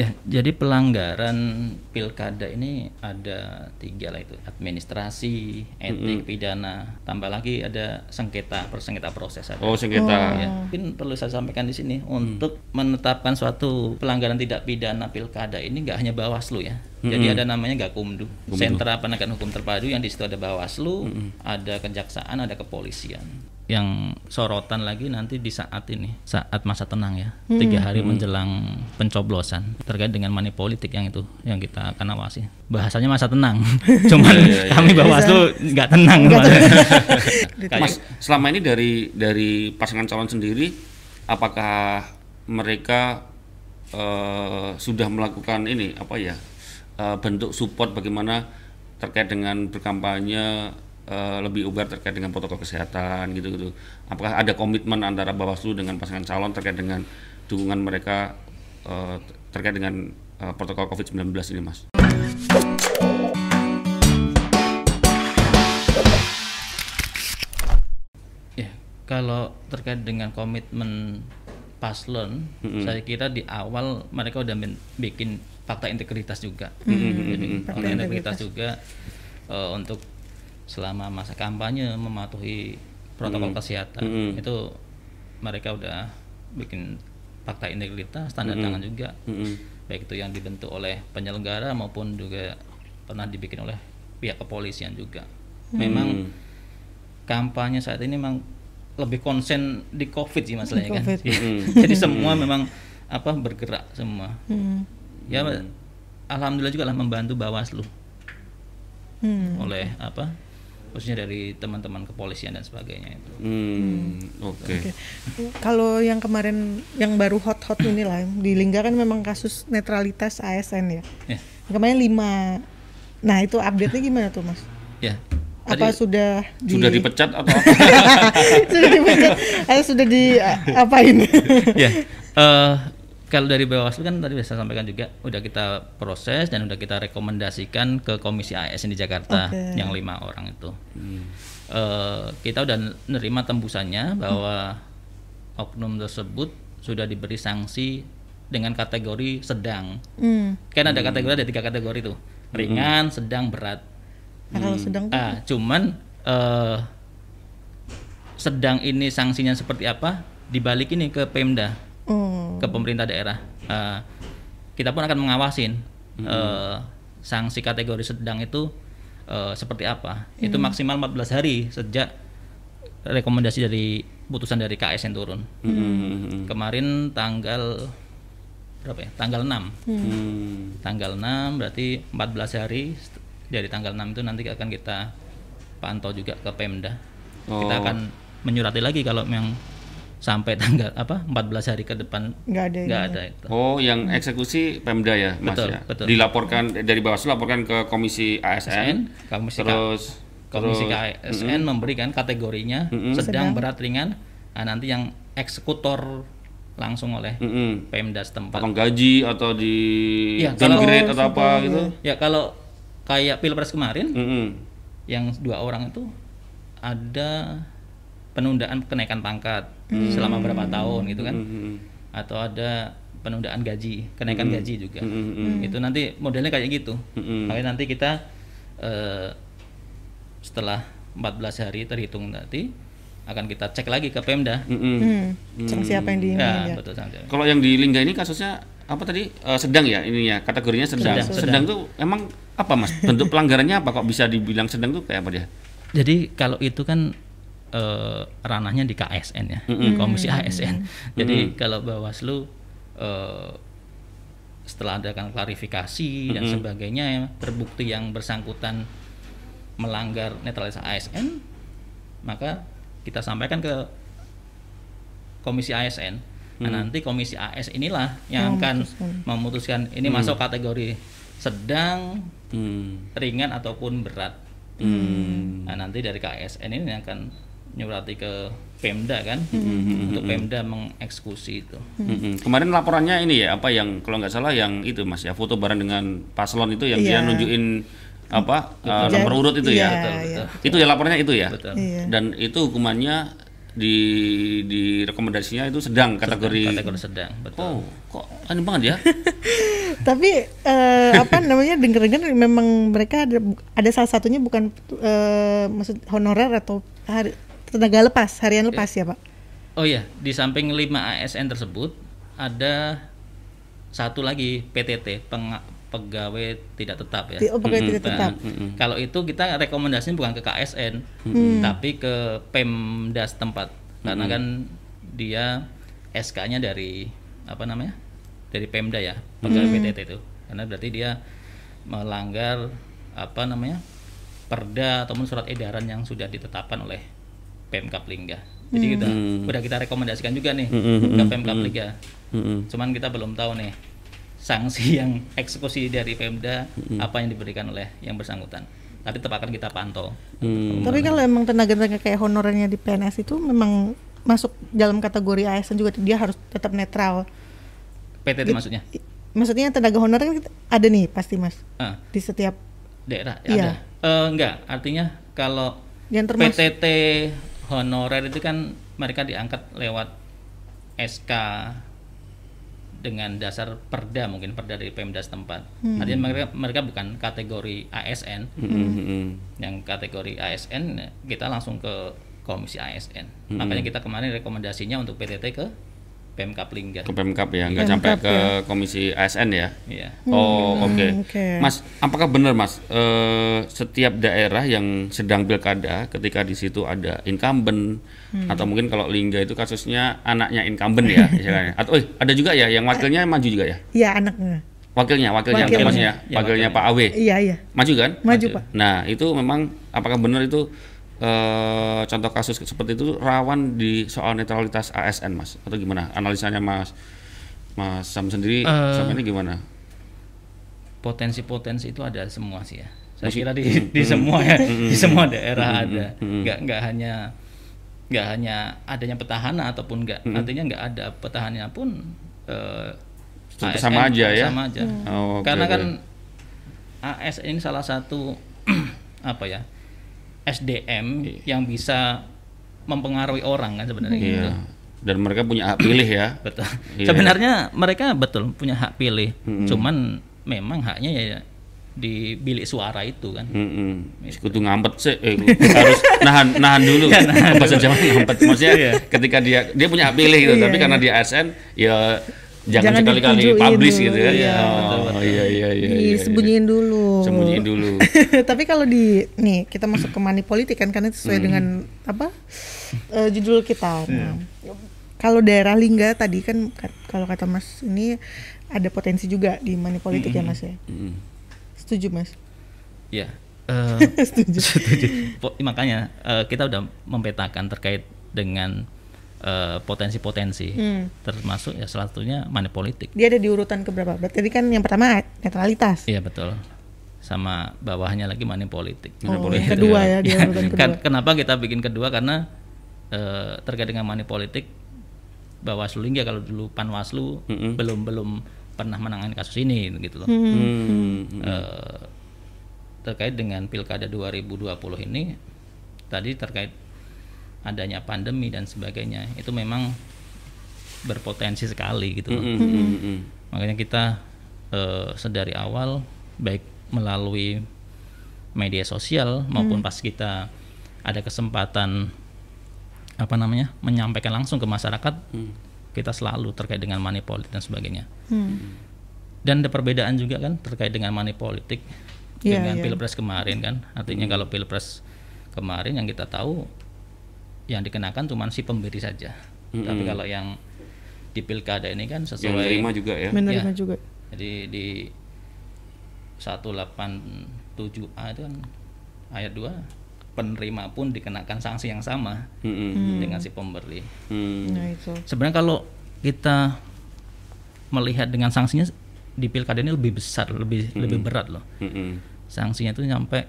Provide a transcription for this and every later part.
Ya, jadi pelanggaran pilkada ini ada tiga lah itu administrasi, etik, pidana, tambah lagi ada sengketa, persengketa proses ada. Oh, sengketa. Ya, mungkin perlu saya sampaikan di sini untuk menetapkan suatu pelanggaran tidak pidana pilkada ini nggak hanya Bawaslu ya. Jadi ada namanya Gakumdu, Sentra Penegakan Hukum Terpadu yang di situ ada Bawaslu, ada Kejaksaan, ada Kepolisian. Yang sorotan lagi nanti di saat ini, saat masa tenang ya, tiga hari menjelang pencoblosan. Terkait dengan money politik yang itu yang kita akan awasi. Bahasanya masa tenang, cuman kami Bawaslu nggak tenang. Kayak- Mas, selama ini dari dari pasangan calon sendiri, apakah mereka eh, sudah melakukan ini apa ya eh, bentuk support bagaimana terkait dengan berkampanye eh, lebih ubar terkait dengan protokol kesehatan gitu-gitu. Apakah ada komitmen antara Bawaslu dengan pasangan calon terkait dengan dukungan mereka eh, terkait dengan protokol COVID-19 ini, Mas? Ya, kalau terkait dengan komitmen paslon, saya kira di awal mereka udah bikin fakta integritas juga. Jadi, fakta integritas juga eh, untuk selama masa kampanye mematuhi protokol kesehatan. Itu mereka udah bikin fakta integritas, tanda tangan juga, baik itu yang dibentuk oleh penyelenggara maupun juga pernah dibikin oleh pihak kepolisian juga. Memang kampanye saat ini memang lebih konsen di covid sih masalahnya kan. Covid. jadi semua memang apa bergerak semua. Hmm. Ya alhamdulillah juga lah membantu bawaslu Hmm. oleh apa khususnya dari teman-teman kepolisian dan sebagainya itu Hmm, oke. Oke. Kalau yang kemarin yang baru hot-hot ini lah di Lingga kan memang kasus netralitas ASN ya. ya Kemarin lima. Nah itu update-nya gimana tuh mas? ya Apa sudah di, Sudah dipecat atau apa? sudah dipecat? Atau sudah di apain? ya eh, kalau dari Bawaslu kan tadi saya sampaikan juga udah kita proses dan udah kita rekomendasikan ke Komisi ASN di Jakarta Oke. yang lima orang itu. Eh, kita udah nerima tembusannya bahwa oknum tersebut sudah diberi sanksi dengan kategori sedang. hmm. Kan ada kategori ada tiga kategori tuh ringan, sedang, berat. Nah, kalau sedang tuh Ah, cuman eh, sedang ini sanksinya seperti apa? Dibalik ini ke Pemda oh. ke pemerintah daerah. Eh, kita pun akan mengawasin eh, sanksi kategori sedang itu eh, seperti apa. Itu maksimal 14 hari sejak rekomendasi dari putusan dari KSN turun. Hmm, Kemarin tanggal berapa ya? Tanggal 6. hmm, Tanggal 6 berarti 14 hari dari tanggal 6 itu nanti akan kita pantau juga ke Pemda. Kita Oh. akan menyurati lagi kalau memang sampai tanggal apa 14 hari ke depan nggak ada. nggak ada itu. Oh, yang eksekusi Pemda ya, Mas Betul, ya. betul. Dilaporkan dari Bawaslu laporkan ke Komisi ASN, Komisi K- terus Komisi terus- KSN memberikan kategorinya sedang, berat, ringan. Nah, nanti yang eksekutor langsung oleh mm-mm, Pemda setempat. potong gaji atau di Iya, kalau- downgrade atau apa gitu. Ya kalau kayak Pilpres kemarin Mm-mm. yang dua orang itu ada penundaan kenaikan pangkat selama berapa tahun gitu kan Mm-mm. atau ada penundaan gaji kenaikan gaji juga Mm-mm. itu nanti modelnya kayak gitu makanya nanti kita eh, setelah 14 hari terhitung nanti akan kita cek lagi ke Pemda Mm-mm. Hmm. Sanksi apa yang diinginkan ya, ya? betul sanksi. Kalau yang di Lingga ini kasusnya apa tadi? Eh, sedang ya ininya, kategorinya sedang. Sedang, Sedang, tuh emang apa Mas? Bentuk pelanggarannya apa kok bisa dibilang sedang tuh kayak apa dia? Jadi kalau itu kan eh, ranahnya di KSN ya, Komisi ASN. Jadi kalau Bawaslu eh, setelah ada kan klarifikasi dan sebagainya ya, terbukti yang bersangkutan melanggar netralitas ASN, maka kita sampaikan ke Komisi ASN. Nah, nanti Komisi AS inilah yang akan memutuskan ini masuk kategori sedang, Hmm. ringan ataupun berat. Hmm. Nah, nanti dari KSN ini yang akan nyurati ke Pemda kan Hmm, untuk Pemda mengeksekusi itu. Mm-mm. Kemarin laporannya ini ya apa yang kalau nggak salah yang itu Mas ya foto bareng dengan paslon itu yang dia Iya. nunjukin apa Jadi- nomor urut itu iya, ya. iya. Itu ya laporannya itu ya. Betul. Iya. Dan itu hukumannya di di rekomendasinya itu sedang kategori. kategori sedang betul Oh, kok aneh banget ya? Tapi eh, apa namanya dengar-dengar memang mereka ada ada salah satunya bukan eh, maksud honorer atau hari, tenaga lepas harian lepas ya pak? oh ya di samping 5 ASN tersebut ada satu lagi PTT peng- pegawai tidak tetap ya Oh pegawai tidak Nah, tetap. Kalau itu kita rekomendasinya bukan ke KSN, tapi ke Pemda setempat. Karena kan dia SK-nya dari apa namanya? Dari Pemda ya, pegawai PTT itu. Karena berarti dia melanggar apa namanya? Perda ataupun surat edaran yang sudah ditetapkan oleh Pemkap Lingga. Jadi kita udah kita rekomendasikan juga nih ke Pemkap Lingga. Mm-mm. Cuman kita belum tahu nih sanksi yang eksekusi dari Pemda apa yang diberikan oleh yang bersangkutan. Tapi tetap akan kita pantau. Hmm. Tapi kalau emang tenaga-tenaga kayak honorernya di PNS itu memang masuk dalam kategori ASN juga dia harus tetap netral. PTT maksudnya I- Maksudnya tenaga honorer kan ada nih pasti mas Ah, di setiap daerah ya Iya. ada. Eh, enggak, artinya kalau yang termasuk PTT honorer itu kan mereka diangkat lewat SK dengan dasar perda mungkin perda dari Pemda setempat. Artinya mereka mereka bukan kategori ASN. Mm-mm. Yang kategori ASN kita langsung ke komisi ASN. Makanya kita kemarin rekomendasinya untuk PTT ke Pemkap Lingga. Ke Pemkap ya, nggak Pemkap sampai ke ya. komisi ASN ya? Iya. Oh oke, oke. Mas, apakah benar Mas eh, setiap daerah yang sedang pilkada ketika di situ ada incumbent atau mungkin kalau Lingga itu kasusnya anaknya incumbent ya, istilahnya. atau eh, ada juga ya yang wakilnya maju juga ya? Iya anaknya. Wakilnya, wakilnya, Wakilnya. Ya, wakilnya wakilnya. Pak Awe, Iya iya maju kan? maju Maju. pak. Nah itu memang apakah benar itu eh, contoh kasus seperti itu rawan di soal netralitas ASN Mas atau gimana? Analisanya Mas Mas Sam sendiri Eh, sama ini gimana? Potensi-potensi itu ada semua sih ya. Saya Masih- kira di, di semua ya, di semua daerah ada. Nggak nggak hanya nggak hanya adanya petahana ataupun nggak artinya nggak ada petahana pun eh, Tetap ASN sama aja ya? sama aja. Oh, oke, Karena kan ASN ini salah satu apa ya SDM yang bisa mempengaruhi orang kan sebenarnya gitu. Iya. Dan mereka punya hak pilih ya. Betul. Iya. Sebenarnya mereka betul punya hak pilih. Cuman memang haknya ya di bilik suara itu kan. Mm-mm. Kudu ngampet sih, eh, harus nahan nahan dulu. Ya, nahan Bahasa. Jawa ngampet. Maksudnya Iya. ketika dia dia punya hak pilih gitu, Iya, tapi iya. karena dia ASN ya jangan, Jangan sekali-kali publish dulu, gitu kan. iya, oh, betul-betul. iya iya iya. iya, Disembunyiin dulu. iya. Sembunyiin dulu. Tapi kalau di nih kita masuk ke money politik kan karena itu sesuai Hmm. dengan apa eh, judul kita. Iya. Nah, kalau daerah Lingga tadi kan ka- kalau kata Mas ini ada potensi juga di money politik ya Mas ya. Mm. Setuju Mas? Ya. eh, Setuju. setuju. Po- makanya eh, kita udah mempetakan terkait dengan eh, potensi-potensi Hmm. termasuk ya salah satunya money politik. Dia ada di urutan keberapa? Berarti kan yang pertama netralitas. Iya betul. Sama bawahnya lagi money politik. Oh, politik. yang kedua ya dia urutan kedua. Kan- kenapa kita bikin kedua karena eh, terkait dengan money politik Bawaslu hingga kalau dulu Panwaslu Mm-mm. belum belum pernah menangani kasus ini gitu loh. Hmm. Eh, terkait dengan Pilkada 2020 ini tadi terkait adanya pandemi dan sebagainya itu memang berpotensi sekali gitu loh. Mm, mm, mm, mm. Makanya kita eh, sedari awal baik melalui media sosial maupun pas kita ada kesempatan apa namanya menyampaikan langsung ke masyarakat Hmm. kita selalu terkait dengan money politik dan sebagainya. Hmm. Dan ada perbedaan juga kan terkait dengan money politik Iya, dengan iya. pilpres kemarin kan. Artinya kalau pilpres kemarin yang kita tahu yang dikenakan cuma si pemberi saja. Tapi kalau yang di pilkada ini kan Yang sesuai terima juga ya. Menerima Ya. juga. jadi di 187A itu kan ayat 2 penerima pun dikenakan sanksi yang sama Mm, mm, dengan si pemberi. mm. Nah itu. Sebenarnya kalau kita melihat dengan sanksinya di pilkada ini lebih besar, lebih lebih berat loh. Mm, mm. Sanksinya itu sampai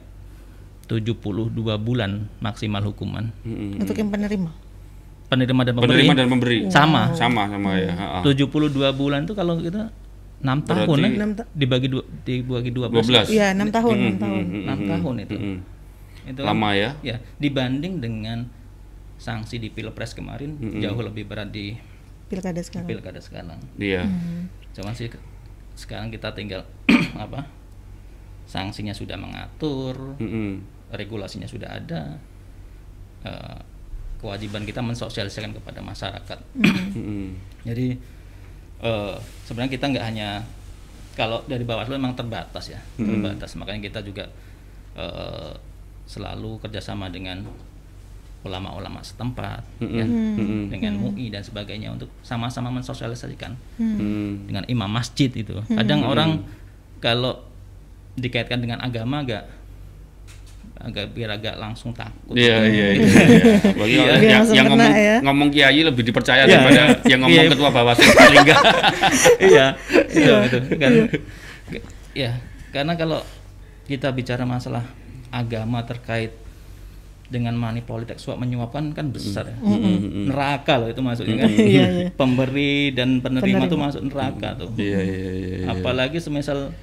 72 bulan maksimal hukuman. Mm, mm. Untuk yang penerima. Penerima dan pemberi Penerima dan pemberi sama. sama sama ya. ha, ha. 72 bulan itu kalau kita 6 tahun Berarti- ya, Enam ta- dibagi dua, dibagi 12. 12. Iya, enam tahun, enam tahun. Mm, mm, 6 mm, tahun itu. mm. Itu Lama ya. Ya, dibanding dengan sanksi di pilpres kemarin jauh lebih berat di pilkada sekarang. pilkada sekarang. Iya. Cuman sih sekarang kita tinggal apa? Sanksinya sudah mengatur, Mm-mm. regulasinya sudah ada. eh, kewajiban kita mensosialisasikan kepada masyarakat. Mm-mm. Jadi eh, sebenarnya kita nggak hanya kalau dari Bawaslu memang terbatas ya, terbatas. Makanya kita juga eh, selalu kerjasama dengan ulama-ulama setempat, ya, dengan MUI dan sebagainya untuk sama-sama mensosialisasikan Mm. dengan imam masjid itu. Kadang orang kalau dikaitkan dengan agama agak agak biar agak langsung takut. Iya iya iya. Bagi Iya. orang Biar yang, yang kena ngomong ya. ngomong kiai lebih dipercaya Iya. daripada yang ngomong Iya. ketua bawaslu paling enggak. iya iya gitu kan ya karena kalau kita bicara masalah agama terkait dengan money politik suap menyuapkan kan besar ya neraka loh itu maksudnya kan Iya, iya. pemberi dan penerima, Penerima. tuh masuk neraka tuh Iya iya iya. iya. apalagi semisal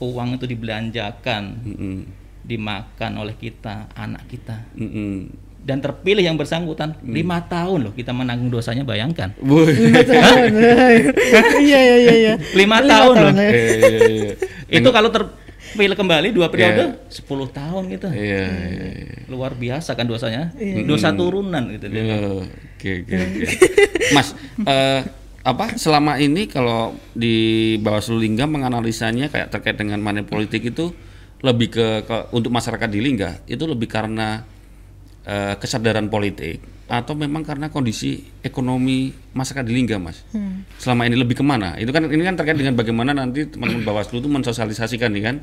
uang itu dibelanjakan Mm-mm. dimakan oleh kita, anak kita. Mm-mm. Dan terpilih yang bersangkutan lima tahun loh kita menanggung dosanya bayangkan. Lima tahun. Iya iya iya iya. Lima tahun loh. ya. Iya, iya, iya. Itu kalau terpilih kembali dua periode Iya. 10 tahun gitu. Iya, iya, iya. Luar biasa kan dosanya. Iya. Dosa turunan gitu. Iya, Oke oke oke. Mas, eh, apa selama ini kalau di Bawaslu Lingga menganalisanya kayak terkait dengan money politik itu lebih ke, ke untuk masyarakat di Lingga itu lebih karena eh, kesadaran politik atau memang karena kondisi ekonomi masyarakat di Lingga, Mas? Selama ini lebih ke mana? Itu kan ini kan terkait dengan bagaimana nanti teman-teman Bawaslu itu mensosialisasikan nih kan?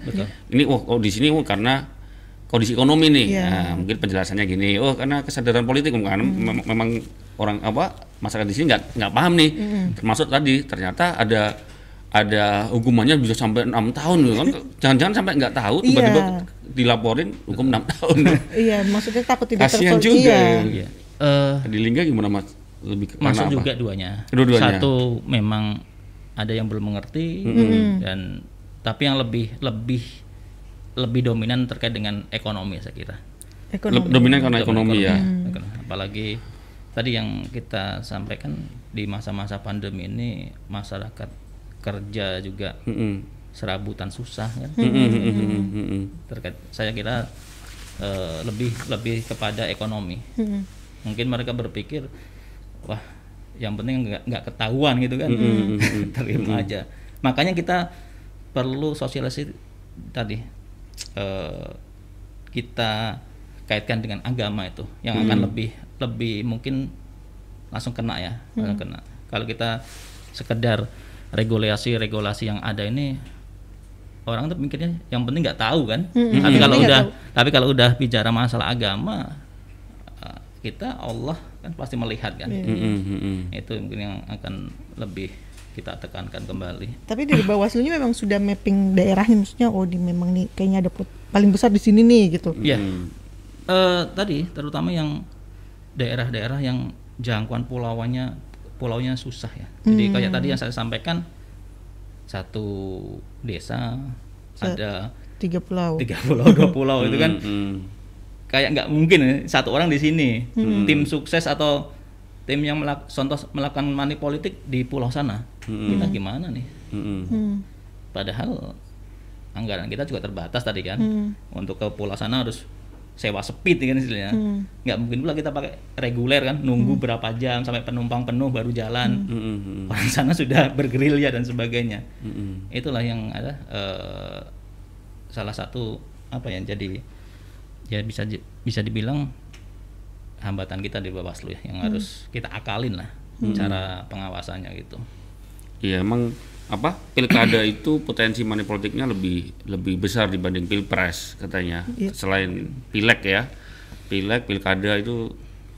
Ini oh, oh di sini oh karena kondisi ekonomi nih. Iya. Nah, mungkin penjelasannya gini. Oh, karena kesadaran politik karena mem- memang orang apa masyarakat di sini nggak nggak paham nih. Termasuk tadi ternyata ada ada hukumannya bisa sampai enam tahun gitu kan. Jangan-jangan sampai nggak tahu tiba-tiba Iya. dilaporin hukum enam tahun. Iya, maksudnya takut tidak Kasihan terpol- juga. Iya. Eh, Di Lingga gimana Mas? Lebih ke masuk mana apa? juga duanya. Dua-duanya. Satu memang ada yang belum mengerti dan tapi yang lebih lebih lebih dominan terkait dengan ekonomi saya kira. Ekonomi. Dominan karena ekonomi ya. Ekonomi. Apalagi tadi yang kita sampaikan di masa-masa pandemi ini masyarakat kerja juga Mm-mm. serabutan susah kan. Mm-mm, mm-mm. Terkait saya kira eh, lebih lebih kepada ekonomi. Mm-mm. Mungkin mereka berpikir wah yang penting nggak nggak ketahuan gitu kan. Terima aja. Makanya kita perlu sosialisasi tadi eh, kita kaitkan dengan agama itu yang akan lebih lebih mungkin langsung kena ya langsung kena. Kalau kita sekedar regulasi-regulasi yang ada ini orang tuh mikirnya yang penting nggak tahu kan? Tapi kalau Nggak udah tapi kalau udah bicara masalah agama eh, kita Allah kan pasti melihat kan? Mm-mm, mm-mm. itu mungkin yang akan lebih kita tekankan kembali. Tapi dari Bawaslu-nya memang sudah mapping daerahnya maksudnya oh di memang nih kayaknya ada paling besar di sini nih gitu. ya Eh, tadi terutama yang daerah-daerah yang jangkauan pulauannya pulaunya susah ya. Jadi kayak tadi yang saya sampaikan satu desa Se- ada Tiga pulau. tiga pulau dua pulau itu kan. Mm-mm. kayak nggak mungkin ya, satu orang di sini. Tim sukses atau tim yang melak contoh melakukan money politik di pulau sana kita gimana nih. Hmm. padahal anggaran kita juga terbatas tadi kan Hmm. untuk ke pulau sana harus sewa speed kan istilahnya Hmm. nggak mungkin pula kita pakai reguler kan nunggu berapa jam sampai penumpang penuh baru jalan mm-mm. orang sana sudah bergerilya dan sebagainya Mm-mm. itulah yang ada eh, salah satu apa ya jadi ya bisa bisa dibilang hambatan kita di Bawaslu ya yang harus kita akalin lah cara pengawasannya gitu Iya emang apa pilkada itu potensi money politiknya lebih lebih besar dibanding pilpres katanya Iya. selain pileg ya pileg pilkada itu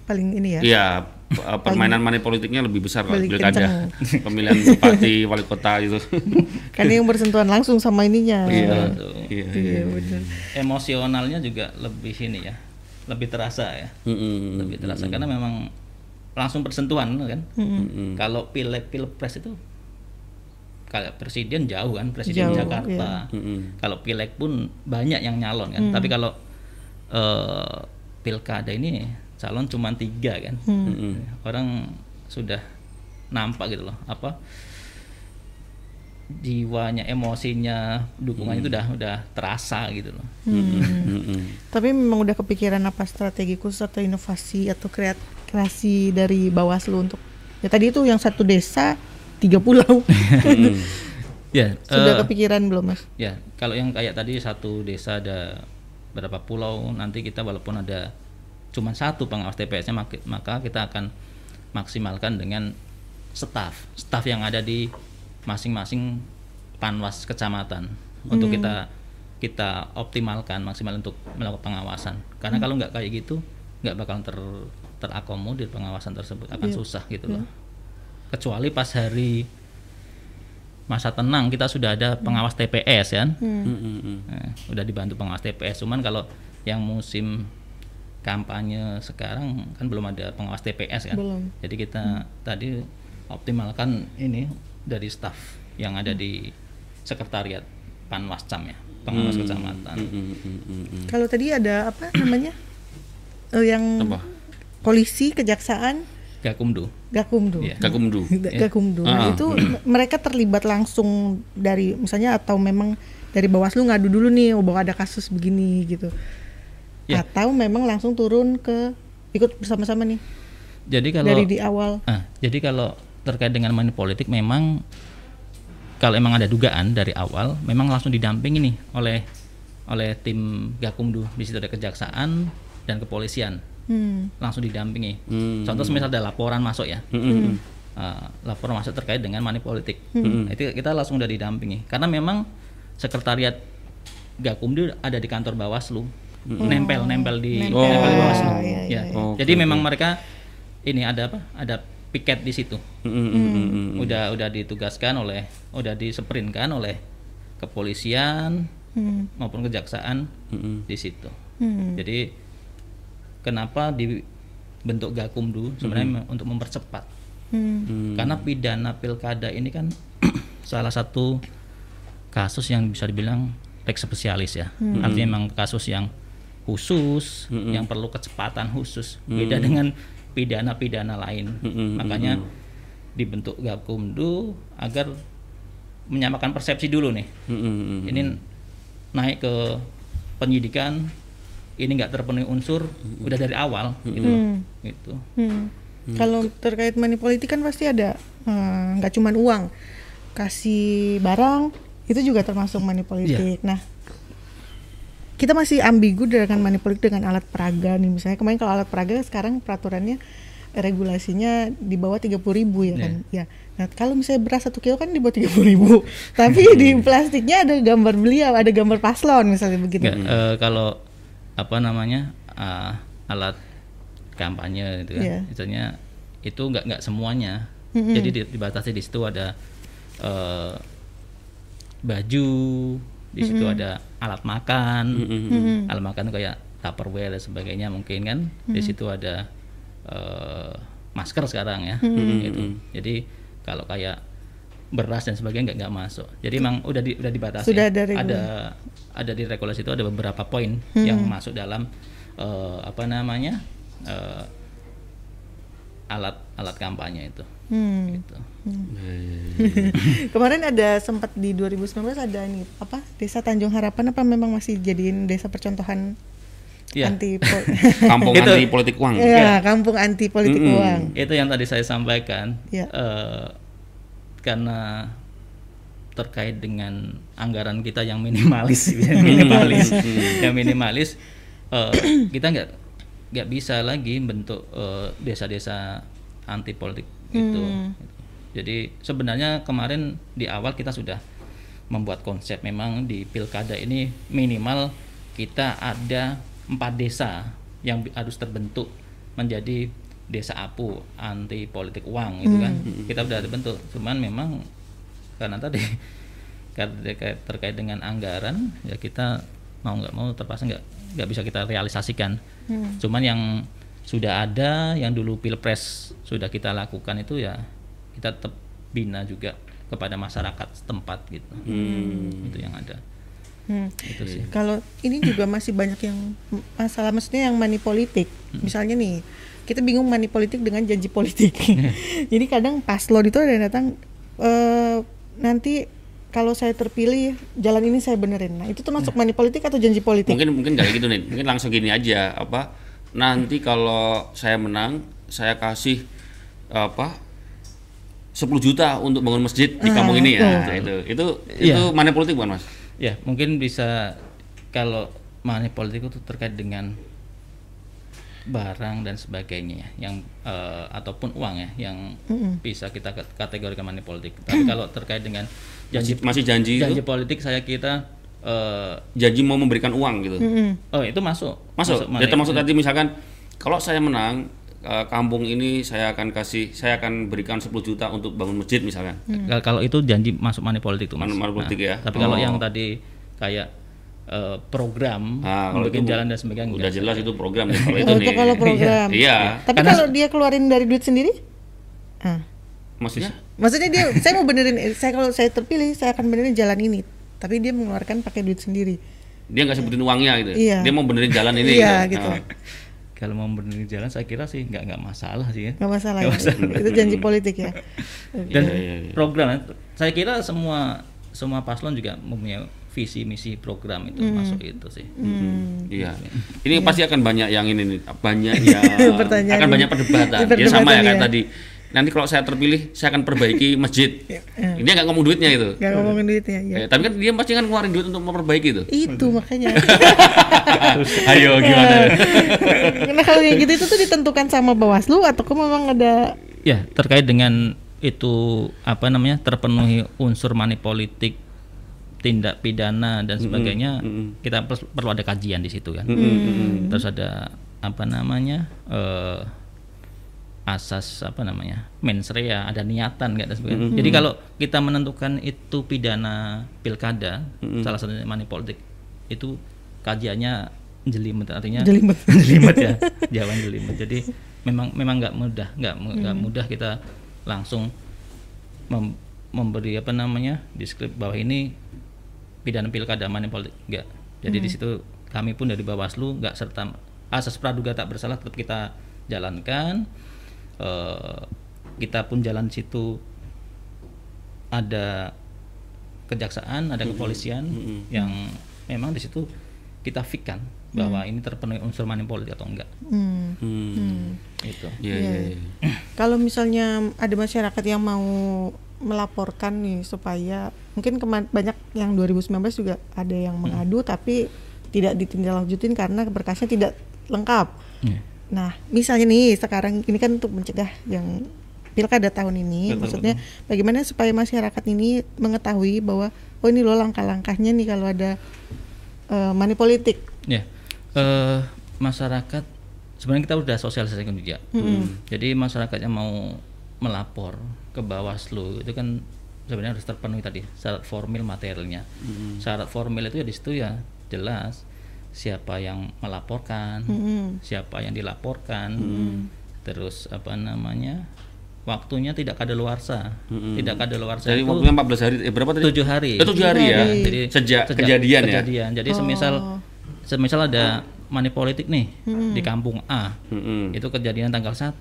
Paling ini ya. iya uh, permainan money politiknya lebih besar kalau Paling pilkada pemilihan bupati wali kota itu Karena yang bersentuhan langsung sama ininya. iya Betul. iya Iya, benar. emosionalnya juga lebih ini ya lebih terasa ya. Mm-mm. lebih terasa. Karena memang langsung bersentuhan kan. Mm-mm. kalau pileg pilpres itu kalau presiden jauh kan presiden Jauh, Jakarta. Mm-mm. kalau pileg pun banyak yang nyalon kan. Tapi kalau eh, pilkada ini calon cuma tiga kan. Mm-mm. orang sudah nampak gitu loh. Apa jiwanya emosinya dukungannya itu udah udah terasa gitu loh. Mm-mm. Tapi memang udah kepikiran apa strategi khusus atau inovasi atau kreat kreasi dari Bawaslu untuk ya tadi itu yang satu desa tiga pulau. Ya sudah eh, kepikiran belum mas? ya kalau yang kayak tadi satu desa ada berapa pulau nanti kita walaupun ada cuma satu pengawas TPS-nya maka- maka kita akan maksimalkan dengan staf staf yang ada di masing-masing panwas kecamatan untuk kita kita optimalkan maksimal untuk melakukan pengawasan. Karena kalau nggak kayak gitu nggak bakal ter terakomodir pengawasan tersebut. Akan susah gitu loh. Kecuali pas hari masa tenang kita sudah ada pengawas TPS kan? Mm-mm. Nah, udah dibantu pengawas TPS cuman kalau yang musim kampanye sekarang kan belum ada pengawas TPS kan? Belum. jadi kita tadi optimalkan ini dari staf yang ada di sekretariat Panwascam ya pengawas kecamatan Mm-mm. Mm-mm. Kalau tadi ada apa namanya Eh, yang Apa? polisi kejaksaan Gakumdu Gakumdu. Iya. Gakumdu. Ga- Gakumdu. Nah, Ah. itu mereka terlibat langsung dari misalnya atau memang dari Bawaslu ngadu dulu nih oh, bahwa ada kasus begini gitu. Ya. Atau memang langsung turun ke ikut bersama-sama nih jadi kalau dari di awal. Ah, jadi kalau terkait dengan money politik memang kalau emang ada dugaan dari awal memang langsung didampingi nih oleh oleh tim Gakumdu di situ ada kejaksaan dan kepolisian Hmm. langsung didampingi. Hmm. Contoh semisal ada laporan masuk ya, Mm-mm. Ah, laporan masuk terkait dengan money politik, Nah, itu kita langsung udah didampingi karena memang sekretariat Gakumdu ada di kantor Bawaslu, nempel nempel di Nempel. nempel di Bawaslu. Oh, iya, Ya. iya. Jadi memang mereka ini ada apa? Ada piket di situ. Mm-mm. Udah udah ditugaskan oleh udah diseprinkan oleh kepolisian Hmm. maupun kejaksaan Mm-mm. di situ. Hmm. Jadi kenapa dibentuk Gakumdu sebenarnya untuk mempercepat. Hmm. Hmm. Karena pidana pilkada ini kan salah satu kasus yang bisa dibilang lex spesialis ya. Artinya memang kasus yang khusus, yang perlu kecepatan khusus. Beda dengan pidana-pidana lain. Mm-mm. Makanya dibentuk Gakumdu agar menyamakan persepsi dulu nih. Mm-mm. Ini naik ke penyidikan ini nggak terpenuhi unsur udah dari awal gitu loh. Gitu. Hmm. Kalau terkait money politik kan pasti ada eh, nggak cuman uang, kasih barang itu juga termasuk money politik. Nah, kita masih ambigu dengan money politik dengan alat peraga nih. Misalnya kemarin kalau alat peraga sekarang peraturannya regulasinya di bawah 30.000 ribu ya kan. Ya. Nah, kalau misalnya beras satu kilo kan di bawah 30.000 ribu. Tapi di plastiknya ada gambar beliau, ada gambar paslon misalnya begitu. Nggak, eh, kalau apa namanya ah, alat kampanye gitu kan, Iya. misalnya itu nggak nggak semuanya. Jadi di- dibatasi di situ ada eh, baju, di situ ada alat makan, alat makan kayak tupperware dan sebagainya mungkin kan. Di situ ada eh, masker sekarang ya, gitu. Jadi kalau kayak beras dan sebagainya nggak nggak masuk. Jadi emang udah di, udah dibatasi. Sudah ada regulasi. ada ada di regulasi itu ada beberapa poin yang masuk dalam eh, apa namanya eh, alat alat kampanye itu. Hmm. Gitu. Kemarin ada sempat di 2019 ada ini apa desa Tanjung Harapan apa memang masih jadiin desa percontohan Iya. anti Kampung Itu. anti politik uang. ya kampung anti politik Mm-mm. uang. Itu yang tadi saya sampaikan. Iya. Eh, karena terkait dengan anggaran kita yang minimalis, minimalis, yang minimalis, eh, kita nggak nggak bisa lagi bentuk eh, desa-desa anti politik itu. Jadi sebenarnya kemarin di awal kita sudah membuat konsep memang di pilkada ini minimal kita ada empat desa yang harus terbentuk menjadi desa apu anti politik uang gitu kan. Kita udah terbentuk. Cuman memang karena tadi terkait dengan anggaran ya kita mau nggak mau terpaksa nggak nggak bisa kita realisasikan cuman yang sudah ada yang dulu pilpres sudah kita lakukan itu ya kita tetap bina juga kepada masyarakat setempat gitu itu yang ada Hmm. Itu sih. Kalau ini juga masih banyak yang masalah maksudnya yang money politik. Misalnya nih, kita bingung money politik dengan janji politik. Jadi kadang paslon itu ada yang datang eh nanti kalau saya terpilih jalan ini saya benerin. Nah, itu termasuk money politik atau janji politik? Mungkin mungkin nggak gitu nih. Mungkin langsung gini aja apa nanti kalau saya menang saya kasih apa 10 juta untuk bangun masjid di kampung ini ya. Nah, itu itu Iya. itu money politik bukan Mas? Ya, mungkin bisa kalau money politik itu terkait dengan barang dan sebagainya ya, yang eh, ataupun uang ya yang bisa kita kat- kategorikan money politik. Tapi kalau terkait dengan janji Masih janji janji itu politik saya kira eh, janji mau memberikan uang gitu. Mm-mm. oh itu masuk. Masuk. money- Ya termasuk tadi misalkan kalau saya menang eh, kampung ini saya akan kasih saya akan berikan 10 juta untuk bangun masjid misalkan. Kal- Kalau itu janji masuk money politik tuh mas. Money politik ya? Tapi kalau Oh. yang tadi kayak eh, program Ah, kalau membuat itu jalan dan sebagainya Udah jelas itu program nih kalau itu nih. itu kalau program. Iya. Tapi Karena- kalau dia keluarin dari duit sendiri? Ah. Maksudnya? Maksudnya dia saya mau benerin saya kalau saya terpilih saya akan benerin jalan ini. Tapi dia mengeluarkan pakai duit sendiri. Dia nggak sebutin uangnya gitu. Iya. Dia mau benerin jalan ini Iya, gitu. gitu. Ah. Kalau mau benerin jalan saya kira sih nggak nggak masalah sih ya. Nggak masalah ya. Itu janji politik ya. Dan Iya, iya, iya. program saya kira semua semua paslon juga mempunyai visi misi program itu Hmm. masuk itu sih. Iya. Ini pasti akan banyak yang ini nih, banyak yang akan ini. banyak perdebatan. Perdebatan, Ya sama ya kayak ya. tadi. Nanti kalau saya terpilih, saya akan perbaiki masjid. Ini nggak ngomong duitnya itu. Nggak ngomongin duitnya ya. Eh, tapi kan dia pasti kan ngeluarin duit untuk memperbaiki itu. Itu makanya. Ayo gimana? nah kalau yang gitu itu tuh ditentukan sama Bawaslu atau kok memang ada Ya terkait dengan itu apa namanya terpenuhi unsur money politik tindak pidana dan sebagainya kita pers- perlu ada kajian di situ kan. Terus ada apa namanya eh, asas apa namanya mens rea ada niatan nggak dan sebagainya. Jadi kalau kita menentukan itu pidana pilkada salah satunya money politik itu kajiannya jelimet artinya Jelimet. jelimet ya jawaban jelimet. Jadi memang memang nggak mudah nggak nggak mudah kita langsung mem- memberi apa namanya deskrip bahwa ini pidana pilkada money politik enggak. Jadi di situ kami pun dari Bawaslu nggak serta asas praduga tak bersalah tetap kita jalankan. Eh, kita pun jalan di situ. Ada kejaksaan ada kepolisian yang memang di situ kita fikkan bahwa ini terpenuhi unsur money politik atau enggak. Hmm. Hmm. itu. Iya, iya, iya. Kalau misalnya ada masyarakat yang mau melaporkan nih supaya mungkin banyak yang 2019 juga ada yang mengadu tapi tidak ditindaklanjutin karena berkasnya tidak lengkap. Iya. Nah, misalnya nih sekarang ini kan untuk mencegah yang pilkada tahun ini, maksudnya bagaimana supaya masyarakat ini mengetahui bahwa oh ini loh langkah-langkahnya nih kalau ada eh, money politik. Ya, eh, masyarakat sebenarnya kita udah sosialisasikan juga. Jadi masyarakat yang mau melapor ke Bawaslu itu kan sebenarnya harus terpenuhi tadi syarat formil materialnya. Syarat formil itu ya di situ ya jelas siapa yang melaporkan, Mm-mm. siapa yang dilaporkan, terus apa namanya waktunya tidak kadaluarsa, tidak kadaluarsa Dari itu waktunya 14 hari eh berapa tadi? tujuh hari. Eh, tujuh hari ya. Jadi Sejak kejadian ya? kejadian. Jadi semisal semisal ada money politik nih di kampung A, Mm-mm. itu kejadian tanggal 1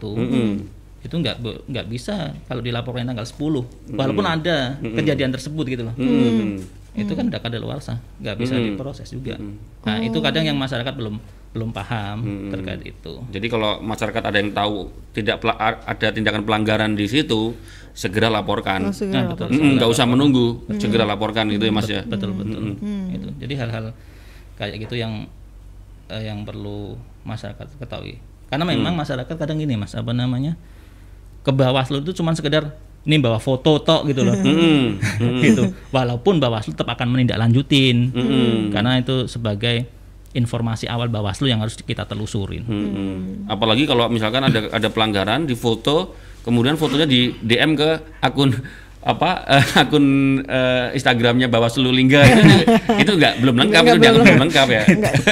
itu nggak nggak bisa kalau dilaporkan tanggal 10 walaupun ada kejadian tersebut gitu loh. Mm. itu kan udah kadaluarsa nggak bisa diproses juga. Nah itu kadang yang masyarakat belum belum paham terkait itu. Jadi kalau masyarakat ada yang tahu tidak ada tindakan pelanggaran di situ, segera laporkan. Oh, segera Nah, betul. Mm, nggak usah menunggu, segera laporkan gitu ya Mas ya. betul betul. Itu. Jadi hal-hal kayak gitu yang eh, yang perlu masyarakat ketahui. Karena memang masyarakat kadang gini mas apa namanya ke Bawaslu itu cuma sekedar ini bawa foto tok gitu loh. Mm, gitu. Walaupun Bawaslu tetap akan menindaklanjutin. Karena itu sebagai informasi awal Bawaslu yang harus kita telusurin. Mm. Apalagi kalau misalkan ada ada pelanggaran di foto, kemudian fotonya di DM ke akun apa eh, akun eh, Instagramnya Bawaslu Lingga. Itu itu nggak belum lengkap itu dianggap belum. lengkap ya.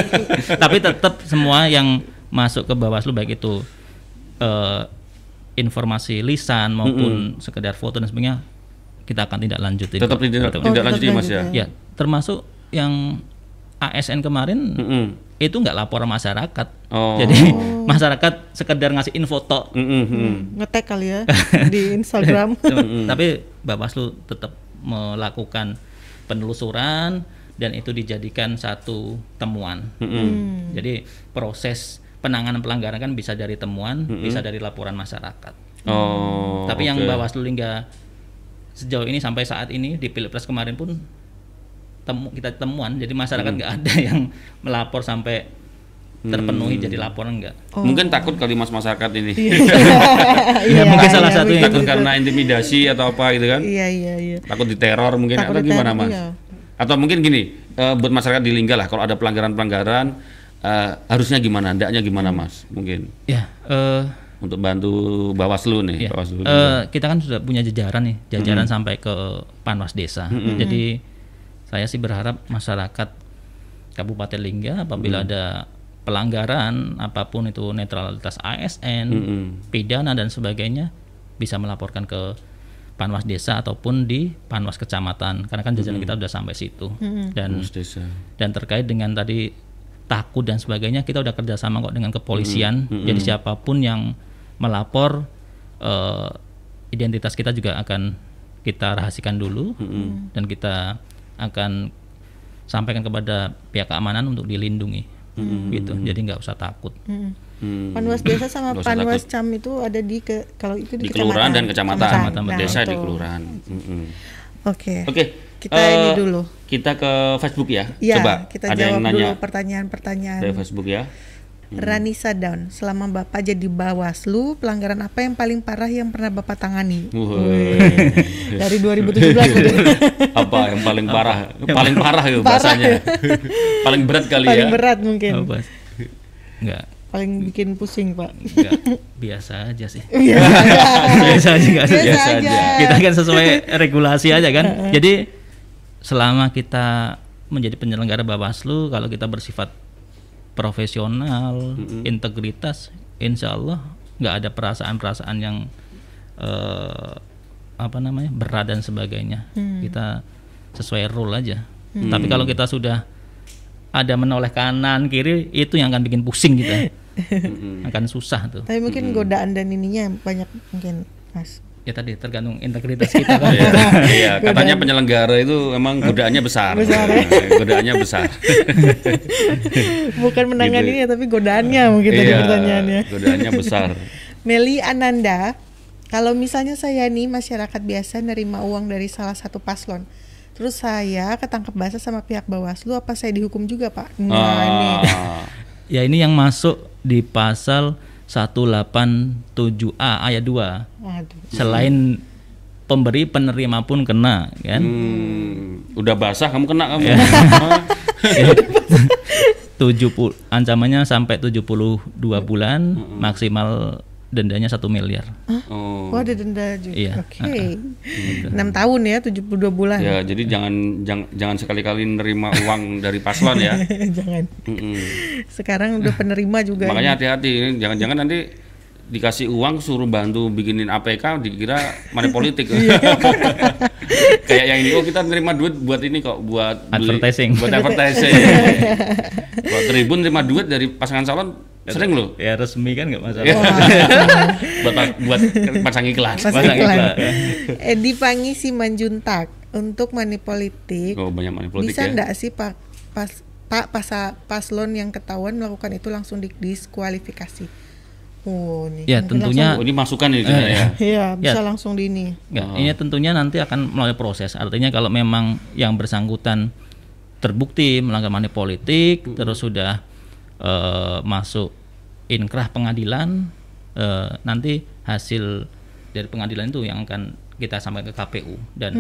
tapi tetap semua yang masuk ke Bawaslu baik itu eh, informasi lisan maupun sekedar foto dan sebagainya kita akan tidak lanjutin Tetap tidak lanjut ya Mas ya. ya termasuk yang ASN kemarin Mm-mm. itu nggak laporan masyarakat. Oh. Jadi masyarakat sekedar ngasih info tok. Mm. ngetek kali ya di Instagram. Tapi Bawaslu tetap melakukan penelusuran dan itu dijadikan satu temuan. Jadi proses penanganan pelanggaran kan bisa dari temuan, bisa dari laporan masyarakat. Oh. Tapi yang oke. Bawaslu hingga sejauh ini sampai saat ini di Pilpres kemarin pun temu kita temuan jadi masyarakat nggak ada yang melapor sampai terpenuhi jadi laporan enggak. Mungkin takut kali mas masyarakat ini. Ya, mungkin salah satu yang takut karena intimidasi atau apa gitu kan? Iya iya iya. Takut diteror mungkin Takut atau gimana diteror, mas? iya. Atau mungkin gini, eh, buat masyarakat di Lingga lah, kalau ada pelanggaran-pelanggaran eh, harusnya gimana, hendaknya gimana mas? Mungkin Ya, eh, untuk bantu Bawaslu nih, ya, Bawaslu. eh, kita kan sudah punya jajaran nih, jajaran sampai ke Panwas Desa. Jadi saya sih berharap masyarakat Kabupaten Lingga apabila ada pelanggaran apa pun itu netralitas ASN, Mm-mm. pidana dan sebagainya bisa melaporkan ke Panwas Desa ataupun di Panwas Kecamatan karena kan jajaran kita sudah sampai situ dan Mas Desa. dan terkait dengan tadi takut dan sebagainya kita udah kerjasama kok dengan kepolisian jadi siapa pun yang melapor eh, identitas kita juga akan kita rahasikan dulu dan kita akan sampaikan kepada pihak keamanan untuk dilindungi gitu jadi nggak usah takut Mm. Hmm. Panwas desa sama Panwas takut. Cam itu ada di ke kalau itu di, di kelurahan dan kecamatan, Kecamatan, Nah, desa di betul. kelurahan. Mm-mm. Oke. Oke, Kita eh, ini dulu. Kita ke Facebook ya. Iya, Coba kita ada yang jawab nanya dulu pertanyaan-pertanyaan. dari Facebook ya. Ranisa Down, selama Bapak jadi Bawaslu, pelanggaran apa yang paling parah yang pernah Bapak tangani? Dari 2017 tadi. apa yang paling parah? Paling parah ya bahasanya. paling berat kali paling ya. berat mungkin. apa nggak Paling bikin pusing, Pak. nggak biasa aja sih Iya. biasa aja? Biasa Biasa aja. aja. kita kan sesuai regulasi aja kan. Jadi selama kita menjadi penyelenggara Bawaslu, kalau kita bersifat profesional, integritas, insya Allah nggak ada perasaan-perasaan yang eh, apa namanya berat dan sebagainya. Kita sesuai rule aja. Tapi kalau kita sudah ada menoleh kanan kiri, itu yang akan bikin pusing kita, akan susah tuh. Tapi mungkin godaan dan ininya banyak mungkin, Mas. Ya tadi tergantung integritas kita kan. Iya, iya, katanya penyelenggara itu emang godaannya besar. Besar, ya. godaannya besar. Bukan menangani Gitu. ya, tapi godaannya mungkin tadi Iya, pertanyaannya. godaannya besar. Meli Ananda, kalau misalnya saya nih masyarakat biasa nerima uang dari salah satu paslon, terus saya ketangkep basah sama pihak Bawaslu, apa saya dihukum juga Pak? Nah, ini. Ah, Ya ini yang masuk di pasal 187A ayat 2. Waduh. Selain pemberi penerima pun kena kan. hmm, udah basah kamu kena kamu. Ah, 70 ancamannya sampai 72 bulan, maksimal dendanya satu miliar. Oh. Oh ada denda juga. Iya. Oke. Enam tahun ya, 72 bulan. Ya, jadi jangan jangan, jangan sekali-kali nerima uang dari paslon ya. Jangan. Mm-mm. Sekarang udah penerima juga. Makanya hati-hati, jangan-jangan nanti dikasih uang suruh bantu bikinin APK dikira money politik. Iya. Kayak yang ini oh kita nerima duit buat ini kok buat beli- Advertising. buat advertising. buat tribun nerima duit dari pasangan calon sering loh. Ya resmi kan nggak masalah. Iya. buat buat pasang iklan. Pas Pasang iklan. iklan. Edi Pangi Simanjuntak untuk money politik. Oh banyak money politik bisa ya. enggak sih Pak pas Pak pasa, paslon yang ketahuan melakukan itu langsung didiskualifikasi? Oh, nih. Ya, tentunya- Oh, ini masukan ini kita ya. langsung- Iya, bisa Ya. langsung di ini. Nggak, ini tentunya nanti akan melalui proses. Artinya kalau memang yang bersangkutan terbukti melanggar money politik, terus sudah eh, masuk inkrah pengadilan, eh, nanti hasil dari pengadilan itu yang akan kita sampaikan ke KPU dan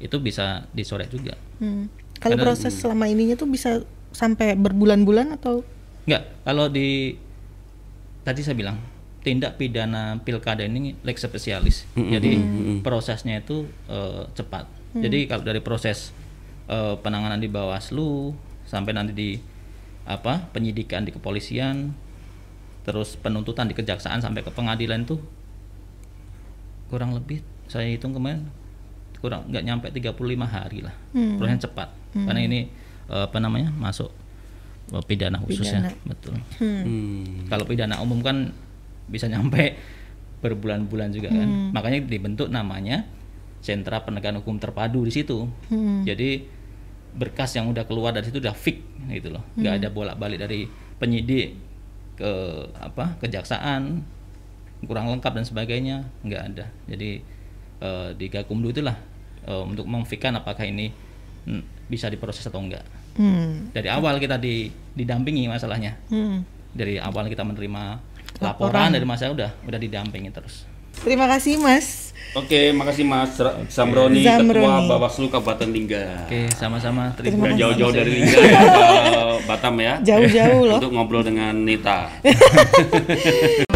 itu bisa disorek juga. Hmm. Kalau Karena- proses selama ininya tuh bisa sampai berbulan-bulan atau Enggak, kalau di tadi saya bilang tindak pidana pilkada ini lex spesialis. Jadi prosesnya itu eh, cepat. Jadi kalau dari proses eh, penanganan di Bawaslu sampai nanti di apa penyidikan di kepolisian, terus penuntutan di kejaksaan sampai ke pengadilan itu kurang lebih saya hitung kemarin kurang nggak nyampe 35 hari lah. Prosesnya cepat. Karena ini eh, apa namanya masuk eh, pidana khusus ya. Pidana. betul. Hmm. kalau pidana umum kan bisa nyampe berbulan-bulan juga kan. Makanya dibentuk namanya sentra penegakan hukum terpadu di situ. Jadi berkas yang udah keluar dari situ udah fix gitu loh nggak ada bolak-balik dari penyidik ke apa kejaksaan kurang lengkap dan sebagainya nggak ada jadi eh, di Gakumdu itulah eh, untuk memfikirkan apakah ini mm, bisa diproses atau enggak Hmm. dari awal kita di, didampingi masalahnya Hmm. dari awal kita menerima Laporan. laporan dari masyarakat udah udah didampingi terus Terima kasih Mas. Oke, makasih Mas Ra- Zamroni. Ketua Bawaslu Kabupaten Lingga. oke sama-sama Terima terima kasih. Jauh-jauh dari Lingga ya, ke Batam ya. Jauh-jauh loh. Untuk ngobrol dengan Nita.